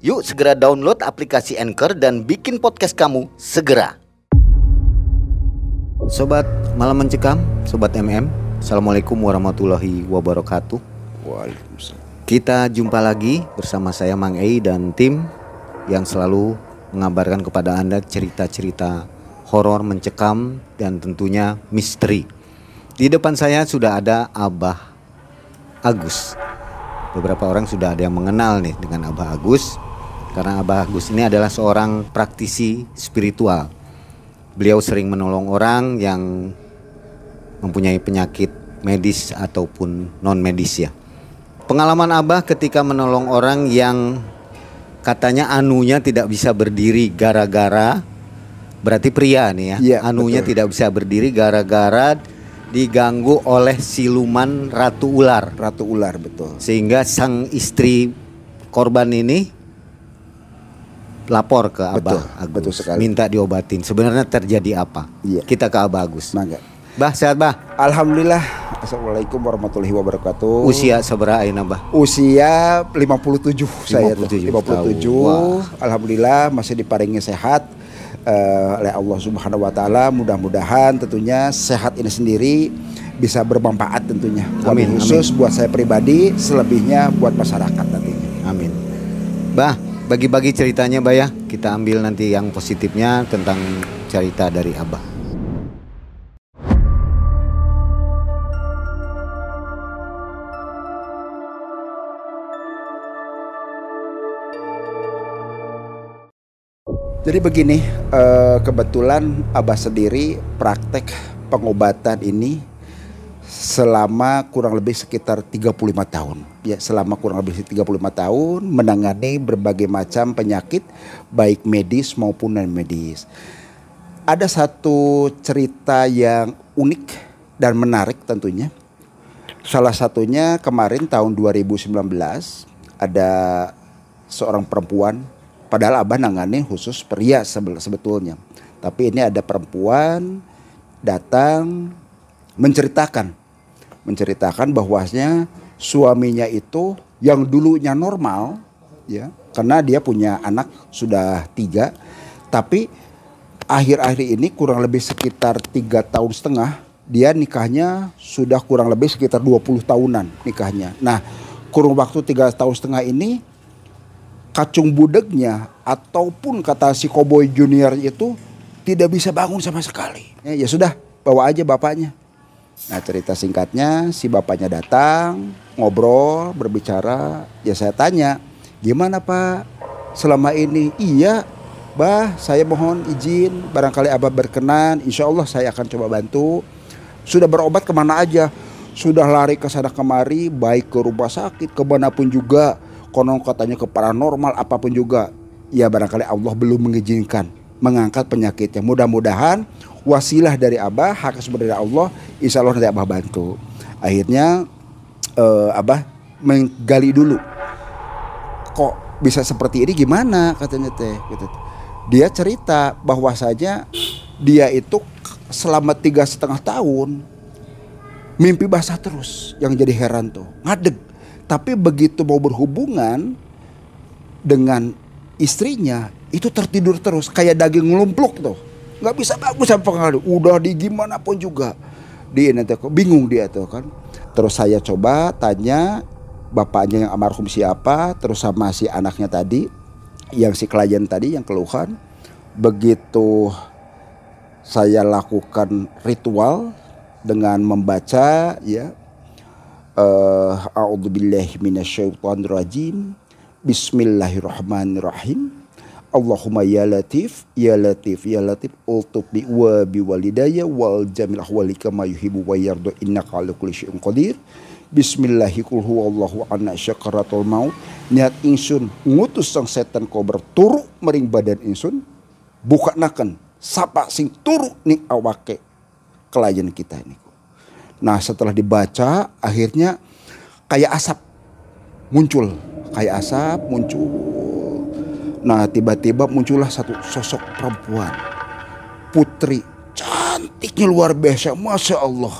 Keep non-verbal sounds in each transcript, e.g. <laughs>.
Yuk segera download aplikasi Anchor dan bikin podcast kamu segera. Sobat Malam Mencekam, Sobat MM, Assalamualaikum warahmatullahi wabarakatuh. Waalaikumsalam. Kita jumpa lagi bersama saya Mang Ei dan tim yang selalu mengabarkan kepada Anda cerita-cerita horor mencekam dan tentunya misteri. Di depan saya sudah ada Abah Agus. Beberapa orang sudah ada yang mengenal nih dengan Abah Agus karena Abah Agus ini adalah seorang praktisi spiritual. Beliau sering menolong orang yang mempunyai penyakit medis ataupun non medis ya. Pengalaman Abah ketika menolong orang yang katanya anunya tidak bisa berdiri gara-gara berarti pria nih ya. Iya, anunya betul. tidak bisa berdiri gara-gara diganggu oleh siluman ratu ular Ratu ular betul. sehingga sang istri korban ini lapor ke Abah Betul, Agus betul sekali. minta diobatin sebenarnya terjadi apa Iya. kita ke Abah Agus Mangga. Bah sehat Bah Alhamdulillah. Assalamualaikum warahmatullahi wabarakatuh. usia seberapa ini Bah Usia 57 saya tuh. 57 57. tahun. Wah. Alhamdulillah masih diparingi sehat eh, oleh Allah Subhanahu wa taala. Mudah-mudahan tentunya sehat ini sendiri bisa bermanfaat tentunya. Amin, khusus buat saya pribadi, selebihnya buat masyarakat nantinya. Amin Bah bagi-bagi ceritanya Bah ya. Kita ambil nanti yang positifnya tentang cerita dari Abah. Jadi begini, eh, kebetulan Abah sendiri praktek pengobatan ini selama kurang lebih sekitar 35 tahun. Ya, selama kurang lebih 35 tahun menangani berbagai macam penyakit baik medis maupun non medis. Ada satu cerita yang unik dan menarik tentunya. Salah satunya kemarin tahun 2019 ada seorang perempuan padahal abah nangani khusus pria sebetulnya. Tapi ini ada perempuan datang menceritakan menceritakan bahwasanya suaminya itu yang dulunya normal ya karena dia punya anak sudah tiga. Tapi akhir-akhir ini kurang lebih sekitar tiga tahun setengah dia nikahnya sudah kurang lebih sekitar 20 tahunan nikahnya. Nah kurun waktu tiga tahun setengah ini kacung budegnya ataupun kata si Cowboy Junior itu tidak bisa bangun sama sekali. Ya, ya sudah bawa aja bapaknya Nah cerita singkatnya si bapaknya datang ngobrol berbicara ya saya tanya gimana pak? Selama ini? Iya bah saya mohon izin barangkali abah berkenan insya Allah saya akan coba bantu. Sudah berobat ke mana aja? Sudah lari ke sana kemari baik ke rumah sakit ke mana pun juga. Konon katanya ke paranormal apa pun juga. Ya barangkali Allah belum mengizinkan mengangkat penyakitnya. Mudah-mudahan wasilah dari abah hak asli dari Allah insya Allah nanti abah bantu. Akhirnya eh, abah menggali dulu. Kok bisa seperti ini? Gimana? Katanya teh gitu. dia cerita bahwasanya dia itu selama tiga setengah tahun mimpi basah terus yang jadi heran tuh. Ngadeg. Tapi begitu mau berhubungan dengan istrinya itu tertidur terus kayak daging ngelumpluk tuh nggak bisa bagus sampai pengaruh. Udah di gimana pun juga. Di ini tuh bingung dia tuh kan. Terus saya coba tanya bapaknya yang almarhum siapa terus sama si anaknya tadi yang si klien tadi yang keluhan. Begitu saya lakukan ritual dengan membaca ya eh a'udzubillahi minasyaitonirrajim. Bismillahirrahmanirrahim Allahumma ya latif ya latif ya latif. Ultuf bi wa bi walidayya wal jamil ahwali kama yuhibbu wa yardu. Innaka ala kulli syai'in qadir. Bismillahirrahmanirrahim huwallahu anna syakaratul maut. Niat insun ngutus sang setan kober turu mering badan insun. Buka nakan sapa sing turu ning awake klien kita ini. Nah setelah dibaca akhirnya kayak asap muncul. Kayak asap muncul. Nah tiba-tiba muncullah satu sosok perempuan. Putri cantiknya luar biasa masya Allah.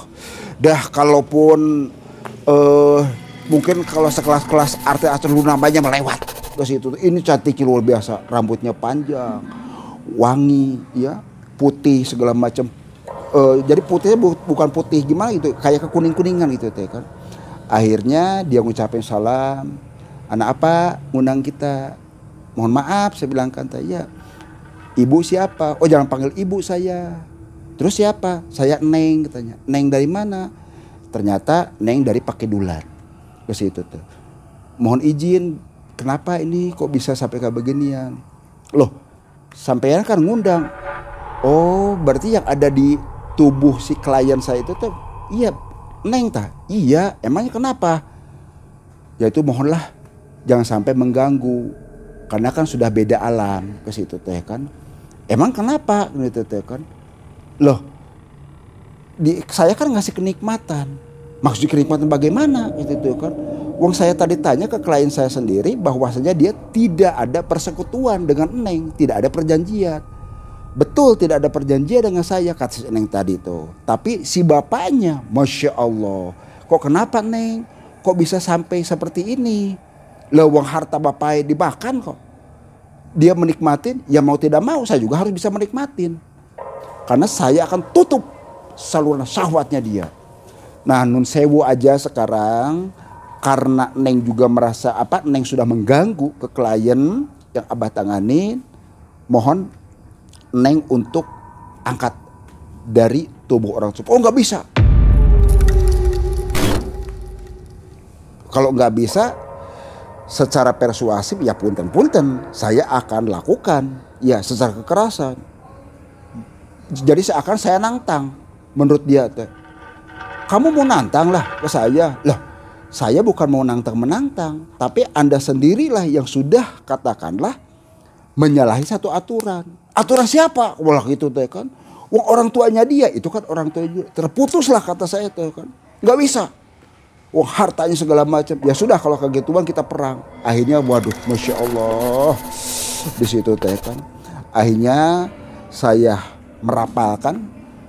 Dah kalaupun uh, mungkin kalau sekelas-kelas artis lu namanya melewat ke situ. Ini cantiknya luar biasa rambutnya panjang wangi ya putih segala macam. Uh, jadi putihnya bu bukan putih gimana itu? Kayak kekuning kuningan gitu teh kan? Akhirnya dia ngucapin salam anak apa? Ngundang kita mohon maaf saya bilang kan ya ibu siapa? Oh jangan panggil ibu saya. Terus siapa? Saya neng katanya. Neng dari mana? Ternyata neng dari pakai dulan ke situ tuh. Mohon izin kenapa ini kok bisa sampai ke beginian? Loh sampean kan ngundang. Oh berarti yang ada di tubuh si klien saya itu tuh iya neng ta iya emangnya kenapa? Ya itu mohonlah jangan sampai mengganggu karena kan sudah beda alam ke situ teh kan emang kenapa gitu teh kan loh di, saya kan ngasih kenikmatan maksud kenikmatan bagaimana itu tuh kan Wong saya tadi tanya ke klien saya sendiri bahwasanya dia tidak ada persekutuan dengan Neng, tidak ada perjanjian. Betul tidak ada perjanjian dengan saya kata si Neng tadi itu. Tapi si bapaknya, masya Allah, kok kenapa Neng? Kok bisa sampai seperti ini? Lewang harta bapak dimakan kok. Dia menikmatin, ya mau tidak mau saya juga harus bisa menikmatin. Karena saya akan tutup saluran syahwatnya dia. Nah nun sewu aja sekarang karena Neng juga merasa apa Neng sudah mengganggu ke klien yang abah tangani mohon Neng untuk angkat dari tubuh orang tua. Oh nggak bisa. Kalau nggak bisa, secara persuasif ya punten-punten. Saya akan lakukan. Ya secara kekerasan. Jadi seakan saya nantang. Menurut dia teh kamu mau nantang lah ke saya. Lah saya bukan mau nantang menantang tapi anda sendirilah yang sudah katakanlah menyalahi satu aturan. Aturan siapa? Walah gitu teh kan. Orang tuanya dia. Itu kan orang tua terputuslah kata saya tuh kan. Nggak bisa Wah hartanya segala macam. Ya sudah kalau kegituan kita perang. Akhirnya waduh Masya Allah. Di situ teh kan. Akhirnya saya merapalkan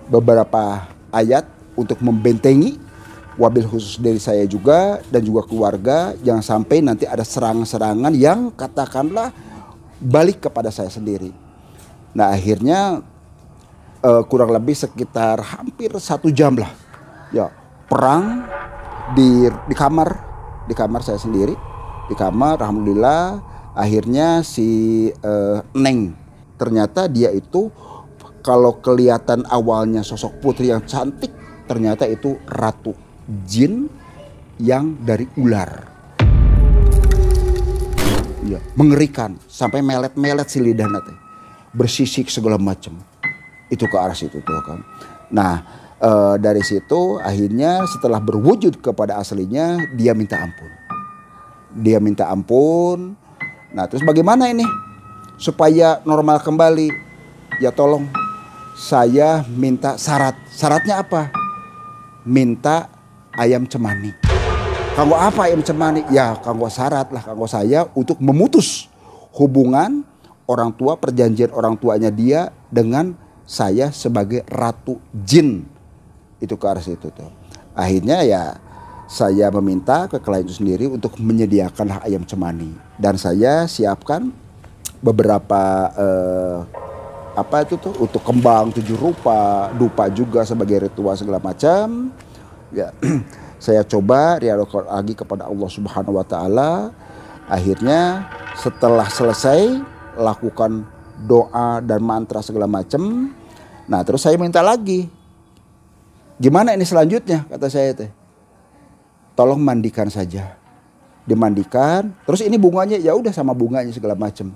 beberapa ayat untuk membentengi wabil khusus dari saya juga dan juga keluarga jangan sampai nanti ada serangan-serangan yang katakanlah balik kepada saya sendiri. Nah akhirnya uh, kurang lebih sekitar hampir satu jam lah ya perang di di kamar di kamar saya sendiri. Di kamar alhamdulillah akhirnya si uh, Neng. Ternyata dia itu kalau kelihatan awalnya sosok putri yang cantik ternyata itu ratu jin yang dari ular. Ya mengerikan sampai melet-melet si lidah nanti bersisik segala macam. Itu ke arah situ tuh kan. Nah uh, dari situ akhirnya setelah berwujud kepada aslinya dia minta ampun. Dia minta ampun. Nah, terus bagaimana ini supaya normal kembali? Ya tolong saya minta syarat. Syaratnya apa? Minta ayam cemani. Kanggo apa ayam cemani? Ya kanggo syarat lah kanggo saya untuk memutus hubungan orang tua perjanjian orang tuanya dia dengan saya sebagai ratu jin itu ke arah situ tuh. Akhirnya ya saya meminta ke klien itu sendiri untuk menyediakanlah ayam cemani dan saya siapkan beberapa eh, apa itu tuh untuk kembang tujuh rupa, dupa juga sebagai ritual segala macam. Ya, <clears throat> saya coba rialkan lagi kepada Allah Subhanahu wa taala. Akhirnya setelah selesai lakukan doa dan mantra segala macam. Nah, terus saya minta lagi Gimana ini selanjutnya kata saya teh. Tolong mandikan saja. Dimandikan, terus ini bunganya ya udah sama bunganya segala macam.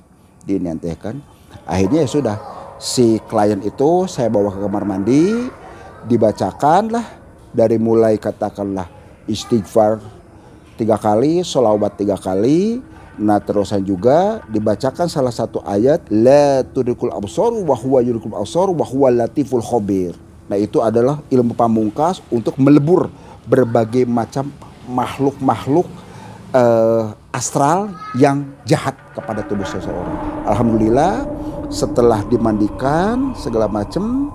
kan. Akhirnya ya sudah si klien itu saya bawa ke kamar mandi, dibacakan lah dari mulai katakanlah istighfar tiga kali, sholawat tiga kali. Nah terusan juga dibacakan salah satu ayat la tudrikul absar wa huwa yudrikul absar wa huwa latiful khabir. Nah itu adalah ilmu pamungkas untuk melebur berbagai macam makhluk-makhluk uh, astral yang jahat kepada tubuh seseorang. Alhamdulillah setelah dimandikan segala macam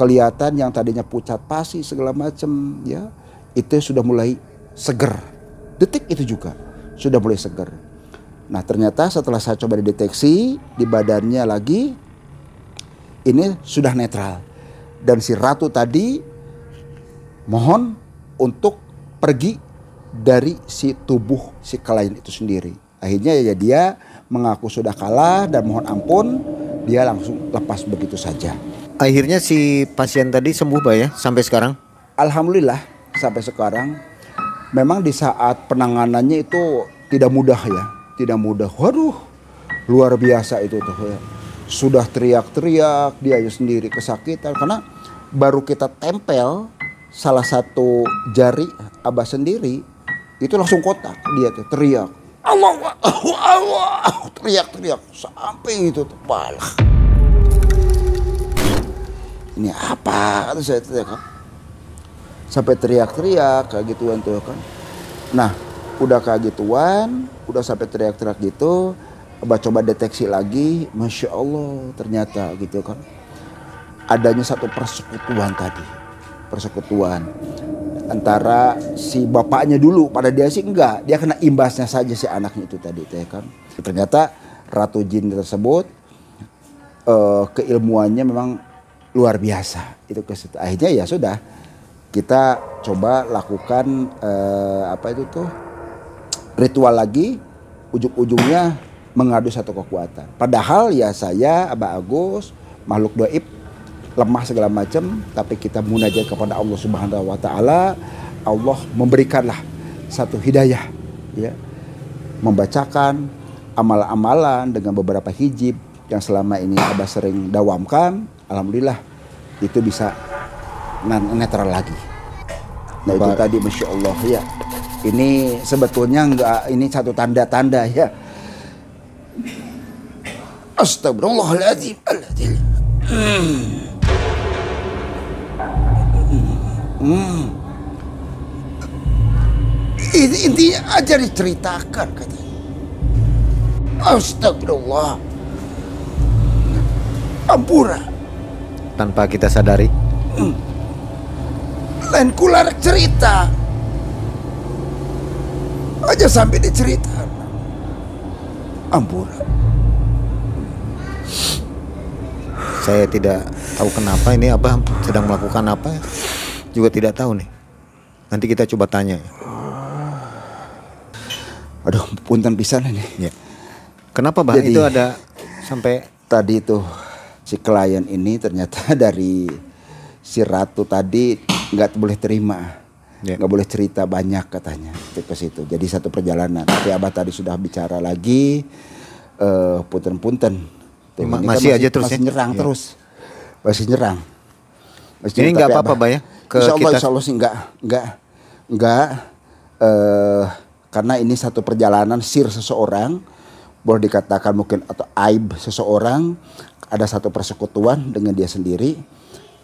kelihatan yang tadinya pucat pasi segala macam ya itu sudah mulai seger. Detik itu juga sudah mulai seger. Nah ternyata setelah saya coba dideteksi di badannya lagi ini sudah netral dan si ratu tadi mohon untuk pergi dari si tubuh si klien itu sendiri. Akhirnya ya dia mengaku sudah kalah dan mohon ampun dia langsung lepas begitu saja. Akhirnya si pasien tadi sembuh Pak ya sampai sekarang? Alhamdulillah sampai sekarang memang di saat penanganannya itu tidak mudah ya tidak mudah. Waduh, luar biasa itu tuh ya. Sudah teriak-teriak dia aja sendiri kesakitan karena baru kita tempel salah satu jari abah sendiri itu langsung kotak dia tuh teriak. Allah, Allah, Allah, teriak-teriak sampai itu kepala. Ini apa? Kata saya teriak kan. Sampai teriak-teriak kayak gituan tuh kan. Nah, udah kayak gituan udah sampai teriak-teriak gitu coba deteksi lagi masya Allah ternyata gitu kan. Adanya satu persekutuan tadi persekutuan antara si bapaknya dulu. Pada dia sih enggak dia kena imbasnya saja si anaknya itu tadi ya kan. Ternyata ratu jin tersebut uh, keilmuannya memang luar biasa. Itu akhirnya ya sudah kita coba lakukan uh, apa itu tuh ritual lagi. Ujung-ujungnya mengadu satu kekuatan. Padahal ya saya Aba Agus makhluk doib lemah segala macam tapi kita munajat kepada Allah Subhanahu wa taala Allah memberikanlah satu hidayah ya membacakan amalan-amalan dengan beberapa hijib yang selama ini Abah sering dawamkan alhamdulillah itu bisa netral lagi nah itu tadi masya Allah ya ini sebetulnya enggak ini satu tanda-tanda ya. Astagfirullahaladzim. Hmm. Hmm. Ini intinya aja diceritakan katanya. Astagfirullah. Ampura. Tanpa kita sadari. Hmm. Lain kular cerita aja sampai diceritakan. Ampura. Saya tidak tahu kenapa ini Abah sedang melakukan apa juga tidak tahu nih. Nanti kita coba tanya. Aduh, punten pisan ini. Ya. Kenapa Bah Jadi, itu ada sampai tadi itu si klien ini ternyata <laughs> dari si ratu tadi nggak boleh terima yeah. nggak boleh cerita banyak katanya itu ke situ. Jadi satu perjalanan. Tapi abah tadi sudah bicara lagi uh, punten-punten. Ma kan masih, aja terus masih ya? nyerang yeah. terus. Masih nyerang. Masih ini nggak apa-apa bah ya? Ke insya Allah, kita? insya Allah sih nggak nggak nggak uh, karena ini satu perjalanan sir seseorang. Boleh dikatakan mungkin atau aib seseorang. Ada satu persekutuan dengan dia sendiri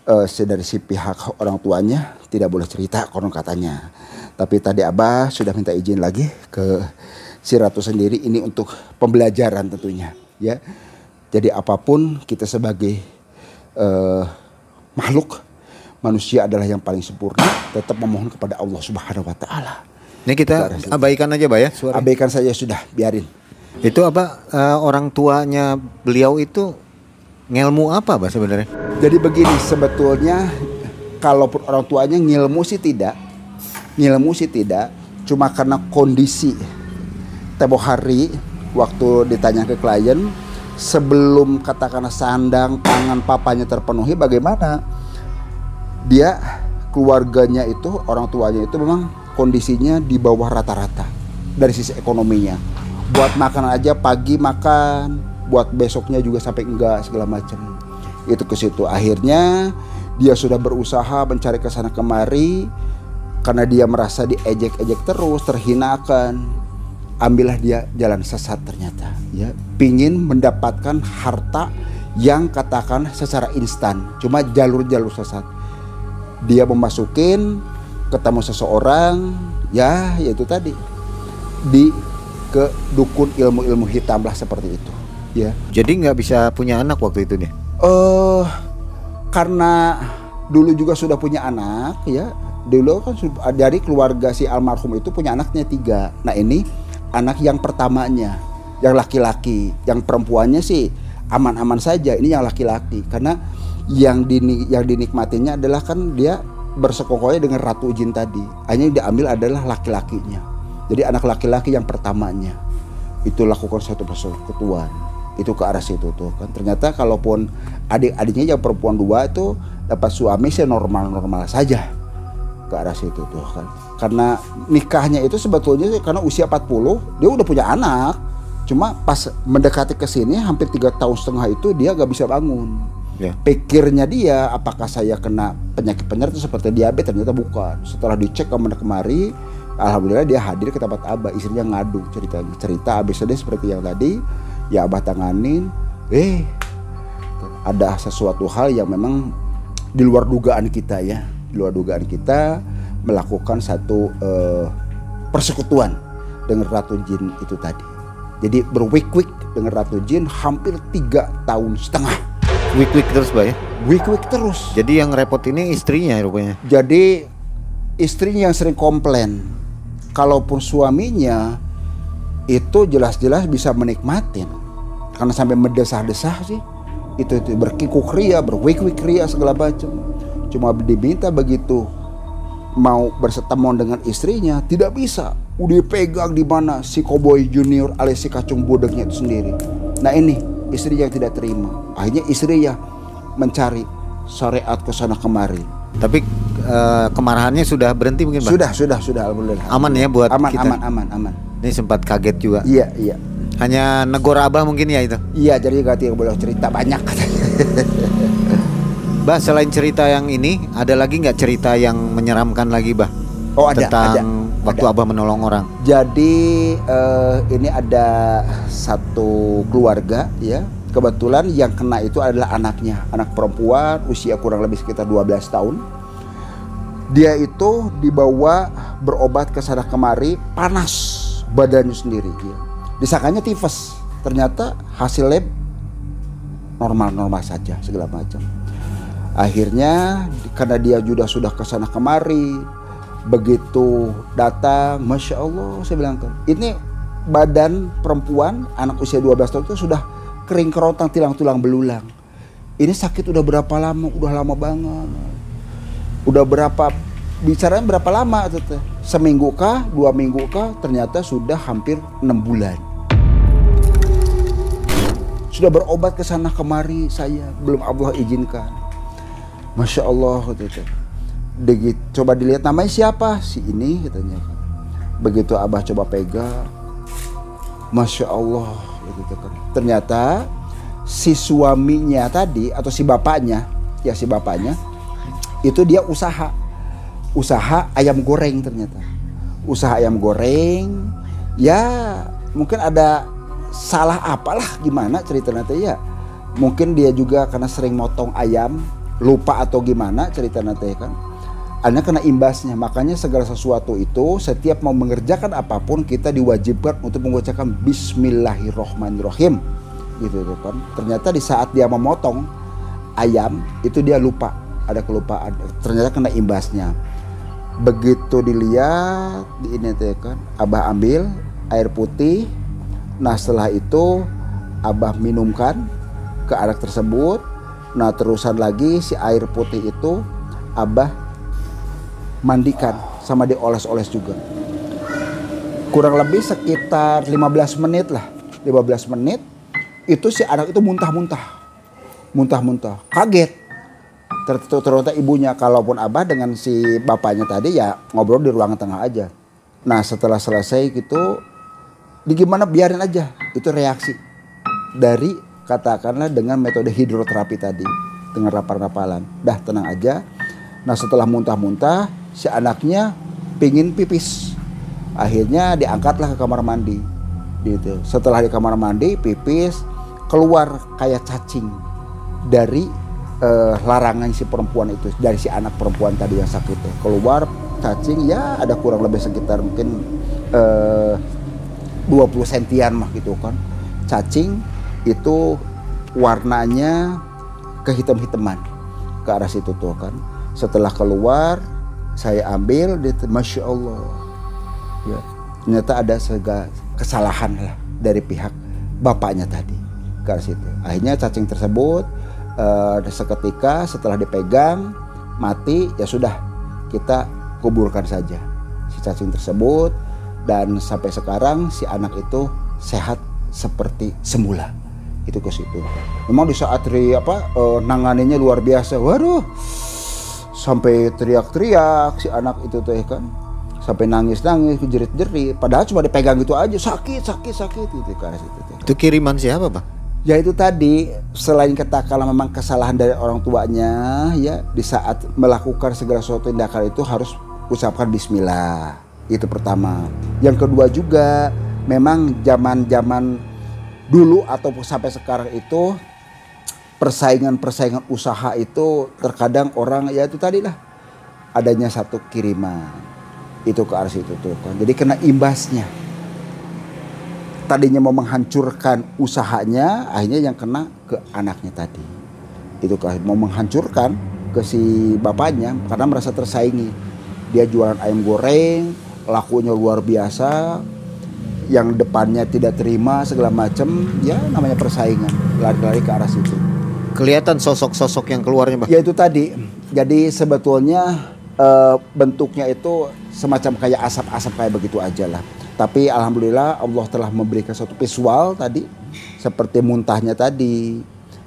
uh, dari si pihak orang tuanya tidak boleh cerita konon katanya. Tapi tadi Abah sudah minta izin lagi ke si Ratu sendiri ini untuk pembelajaran tentunya ya. Jadi apa pun kita sebagai uh, makhluk manusia adalah yang paling sempurna tetap memohon kepada Allah Subhanahu wa taala. Ini kita abaikan aja, Pak ya. Suara. Abaikan saja sudah, biarin. Itu apa uh, orang tuanya beliau itu ngelmu apa, Pak sebenarnya? Jadi begini sebetulnya kalaupun orang tuanya ngilmu sih tidak, ngilmu sih tidak, cuma karena kondisi. Tempo hari waktu ditanya ke klien sebelum katakanlah sandang tangan papanya terpenuhi bagaimana? Dia keluarganya itu orang tuanya itu memang kondisinya di bawah rata-rata. Dari sisi ekonominya. Buat makan aja pagi makan buat besoknya juga sampai enggak segala macam itu ke situ akhirnya dia sudah berusaha mencari ke sana kemari karena dia merasa diejek-ejek terus, terhinakan, ambillah dia jalan sesat ternyata. Ya, pingin mendapatkan harta yang katakan secara instan, cuma jalur-jalur sesat. Dia memasukin ketemu seseorang, ya yaitu tadi di ke dukun ilmu-ilmu hitam lah seperti itu. Ya. Jadi nggak bisa punya anak waktu itu nih? Eh, uh, karena dulu juga sudah punya anak, ya. Dulu kan dari keluarga si almarhum itu punya anaknya tiga. Nah ini anak yang pertamanya, yang laki-laki, yang perempuannya sih aman-aman saja. Ini yang laki-laki karena yang dini, yang dinikmatinya adalah kan dia bersekongkolnya dengan ratu jin tadi. Hanya yang diambil adalah laki-lakinya. Jadi anak laki-laki yang pertamanya itu lakukan satu persekutuan itu ke arah situ tuh kan. Ternyata kalaupun adik-adiknya yang perempuan dua itu dapat suami sih normal-normal saja ke arah situ tuh kan. Karena nikahnya itu sebetulnya sih karena usia 40 dia udah punya anak. Cuma pas mendekati ke sini hampir tiga tahun setengah itu dia gak bisa bangun. Ya. pikirnya dia apakah saya kena penyakit penyerta seperti diabetes? Ternyata bukan. Setelah dicek ke mana kemari alhamdulillah dia hadir ke tempat abah. Istrinya ngadu cerita cerita ABCD seperti yang tadi ya abah tanganin eh ada sesuatu hal yang memang di luar dugaan kita ya. Di luar dugaan kita melakukan satu uh, persekutuan dengan ratu jin itu tadi. Jadi berwik-wik dengan ratu jin hampir tiga tahun setengah. Wik-wik terus pak ya wik-wik terus. Jadi yang repot ini istrinya rupanya? Jadi istrinya yang sering komplain. Kalaupun suaminya itu jelas-jelas bisa menikmatin karena sampai mendesah-desah sih itu, itu berkikuk ria berwik-wik ria segala macam cuma diminta begitu mau bersetemuan dengan istrinya tidak bisa udah pegang di mana si koboi junior alias si kacung bodegnya itu sendiri nah ini istri yang tidak terima akhirnya istri ya mencari syariat ke sana kemari tapi uh, kemarahannya sudah berhenti mungkin Bang? Sudah, sudah, sudah alhamdulillah. Aman ya buat aman, kita. Aman, aman, aman. Ini sempat kaget juga. Iya, iya. Hanya negor abah mungkin ya itu. Iya, jadi gak boleh cerita banyak katanya. <laughs> bah, selain cerita yang ini, ada lagi nggak cerita yang menyeramkan lagi, bah? Oh ada, tentang ada. waktu ada. abah menolong orang. Jadi uh, ini ada satu keluarga ya kebetulan yang kena itu adalah anaknya, anak perempuan usia kurang lebih sekitar 12 tahun. Dia itu dibawa berobat ke sana kemari, panas badannya sendiri. Ya. Disangkanya tifus, ternyata hasil lab normal-normal saja segala macam. Akhirnya karena dia sudah ke sana kemari, begitu datang, masya Allah saya bilang ini badan perempuan anak usia 12 tahun itu sudah kering kerontang tilang-tulang belulang. Ini sakit udah berapa lama? Udah lama banget. Udah berapa bicaranya berapa lama tuh? Seminggu kah, dua minggu kah? Ternyata sudah hampir enam bulan. Sudah berobat ke sana kemari saya belum Allah izinkan. Masya Allah gitu. Begitu, coba dilihat namanya siapa si ini katanya. Begitu abah coba pegang, masya Allah gitu kan. Ternyata si suaminya tadi atau si bapaknya, ya si bapaknya itu dia usaha usaha ayam goreng ternyata. Usaha ayam goreng ya mungkin ada salah apalah gimana cerita nanti ya. Mungkin dia juga karena sering motong ayam lupa atau gimana cerita nanti kan hanya kena imbasnya. Makanya segala sesuatu itu setiap mau mengerjakan apa pun kita diwajibkan untuk mengucapkan Bismillahirrohmanirrohim. Gitu tuh kan. Ternyata di saat dia memotong ayam itu dia lupa ada kelupaan. Ternyata kena imbasnya. Begitu dilihat di ini kan, abah ambil air putih. Nah setelah itu abah minumkan ke anak tersebut. Nah terusan lagi si air putih itu abah mandikan sama dioles-oles juga. Kurang lebih sekitar 15 menit lah. 15 menit itu si anak itu muntah-muntah. Muntah-muntah. Kaget. Ternyata ibunya kalaupun abah dengan si bapaknya tadi ya ngobrol di ruangan tengah aja. Nah setelah selesai gitu di gimana biarin aja itu reaksi dari katakanlah dengan metode hidroterapi tadi dengan rapal-rapalan. Dah tenang aja. Nah setelah muntah-muntah si anaknya pingin pipis akhirnya diangkatlah ke kamar mandi gitu setelah di kamar mandi pipis keluar kayak cacing dari eh, larangan si perempuan itu dari si anak perempuan tadi yang sakit itu keluar cacing ya ada kurang lebih sekitar mungkin eh, 20 sentian mah gitu kan. Cacing itu warnanya kehitam-hitaman ke arah situ tuh kan. Setelah keluar saya ambil di masya Allah. Ya ternyata ada segala kesalahan lah dari pihak bapaknya tadi ke arah situ. Akhirnya cacing tersebut uh, seketika setelah dipegang mati ya sudah kita kuburkan saja si cacing tersebut. Dan sampai sekarang si anak itu sehat seperti semula. Itu ke situ. Memang di saat tri apa uh, nanganinya luar biasa. Waduh, sampai teriak-teriak si anak itu teh kan. Sampai nangis-nangis jerit-jerit. Padahal cuma dipegang gitu aja sakit sakit sakit itu kan itu kiriman siapa pak ya itu tadi selain katakanlah memang kesalahan dari orang tuanya ya di saat melakukan segala sesuatu tindakan itu harus ucapkan Bismillah. Itu pertama. Yang kedua juga memang zaman-zaman dulu ataupun sampai sekarang itu persaingan-persaingan usaha itu terkadang orang ya itu tadi lah adanya satu kiriman. Itu ke arah situ tuh kan jadi kena imbasnya tadinya mau menghancurkan usahanya akhirnya yang kena ke anaknya tadi itu mau menghancurkan ke si bapaknya karena merasa tersaingi dia jualan ayam goreng lakunya luar biasa yang depannya tidak terima segala macam ya namanya persaingan lari-lari ke arah situ kelihatan sosok-sosok yang keluarnya Pak? Ya itu tadi. Jadi sebetulnya uh, bentuknya itu semacam kayak asap-asap kayak begitu aja lah. Tapi alhamdulillah Allah telah memberikan satu visual tadi seperti muntahnya tadi.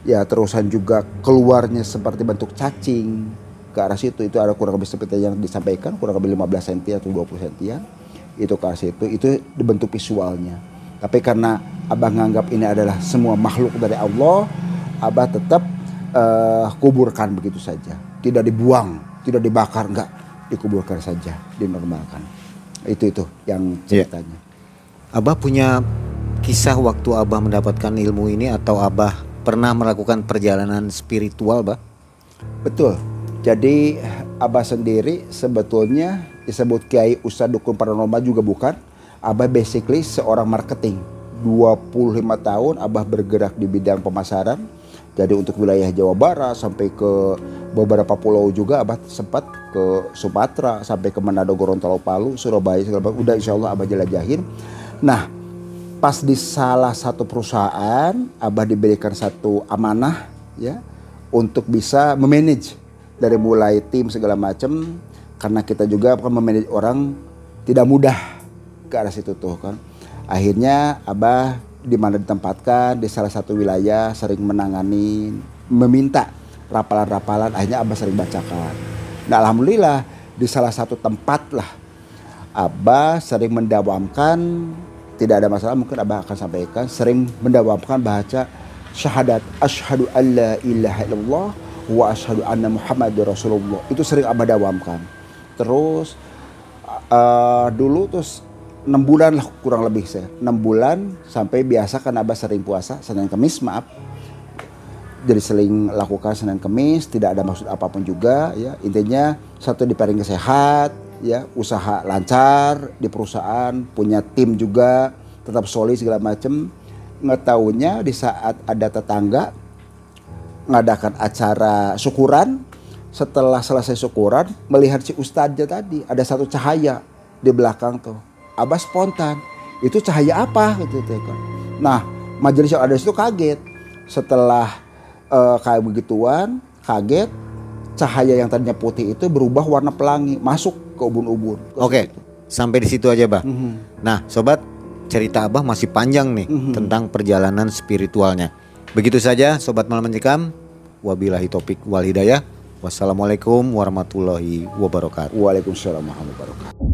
Ya terusan juga keluarnya seperti bentuk cacing ke arah situ itu ada kurang lebih seperti yang disampaikan kurang lebih 15 cm atau 20 cm itu ke arah situ itu dibentuk visualnya tapi karena abang nganggap ini adalah semua makhluk dari Allah Abah tetap uh, kuburkan begitu saja. Tidak dibuang, tidak dibakar, enggak. Dikuburkan saja, dinormalkan. Itu itu yang iya. ceritanya. Ya. Abah punya kisah waktu Abah mendapatkan ilmu ini atau Abah pernah melakukan perjalanan spiritual, Bah? Betul. Jadi Abah sendiri sebetulnya disebut Kiai Ustadz Dukun Paranormal juga bukan. Abah basically seorang marketing. 25 tahun Abah bergerak di bidang pemasaran jadi untuk wilayah Jawa Barat sampai ke beberapa pulau juga abah sempat ke Sumatera sampai ke Manado, Gorontalo, Palu, Surabaya segala macam. Udah insya Allah abah jelajahin. Nah pas di salah satu perusahaan abah diberikan satu amanah ya untuk bisa memanage dari mulai tim segala macam karena kita juga kan memanage orang tidak mudah ke arah situ tuh kan akhirnya abah di mana ditempatkan di salah satu wilayah sering menangani meminta rapalan-rapalan akhirnya Abah sering bacakan. Nah alhamdulillah di salah satu tempat lah Abah sering mendawamkan tidak ada masalah mungkin Abah akan sampaikan sering mendawamkan baca syahadat asyhadu alla ilaha illallah wa asyhadu anna muhammadur rasulullah itu sering Abah dawamkan. Terus uh, dulu terus enam bulan lah kurang lebih saya enam bulan sampai biasa kan abah sering puasa senin kemis maaf. Jadi sering lakukan senin kemis tidak ada maksud apa pun juga ya. Intinya satu diparingi sehat ya. Usaha lancar di perusahaan punya tim juga tetap solid segala macem. Ngetahunya di saat ada tetangga ngadakan acara syukuran. Setelah selesai syukuran melihat si ustadznya tadi ada satu cahaya di belakang tuh Abah spontan. Itu cahaya apa gitu kan. Nah, majelis yang ada itu kaget. Setelah uh, kayak begituan, kaget cahaya yang tadinya putih itu berubah warna pelangi, masuk ke ubun-ubun. Oke. Okay. Sampai di situ aja, Bah. Mm -hmm. Nah, sobat, cerita Abah masih panjang nih mm -hmm. tentang perjalanan spiritualnya. Begitu saja sobat malam mencekam. Wabillahi topik wal hidayah. Wassalamualaikum warahmatullahi wabarakatuh. Waalaikumsalam warahmatullahi wabarakatuh.